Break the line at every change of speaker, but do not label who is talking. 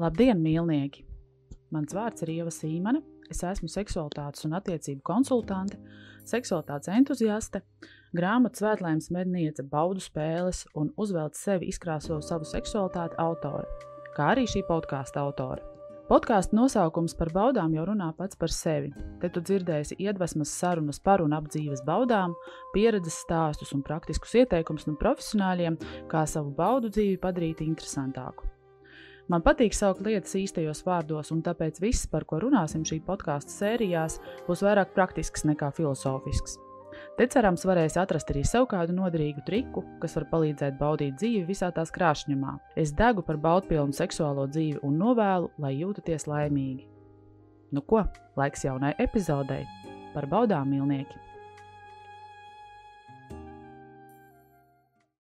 Labdien, mīļnieki! Mans vārds ir Ieva Sīmane. Es esmu seksualitātes un attiecību konsultante, seksualitātes entuziaste, grāmatas svētlēmas medniece, baudu spēles un uzvelc sevi izkrāso savu seksualitāti autore, kā arī šī podkāstu autore. Podkāstu nosaukums par baudām jau runā pats par sevi. Te tu dzirdēsi iedvesmas sarunas par un ap dzīves baudām, pieredzes stāstus un praktiskus ieteikumus no profesionāļiem, kā savu baudu dzīvi padarīt interesantāku. Man patīk saukt lietas īstajos vārdos, un tāpēc viss, par ko runāsim šī podkāstu sērijās, būs vairāk praktisks nekā filozofisks. Te cerams, varēs atrast arī sev kādu noderīgu triku, kas var palīdzēt baudīt dzīvi visā tās krāšņumā. Es degu par baudpilnu seksuālo dzīvi un novēlu, lai jūtaties laimīgi. Nu ko, laiks jaunai epizodei par baudām mīlnieki!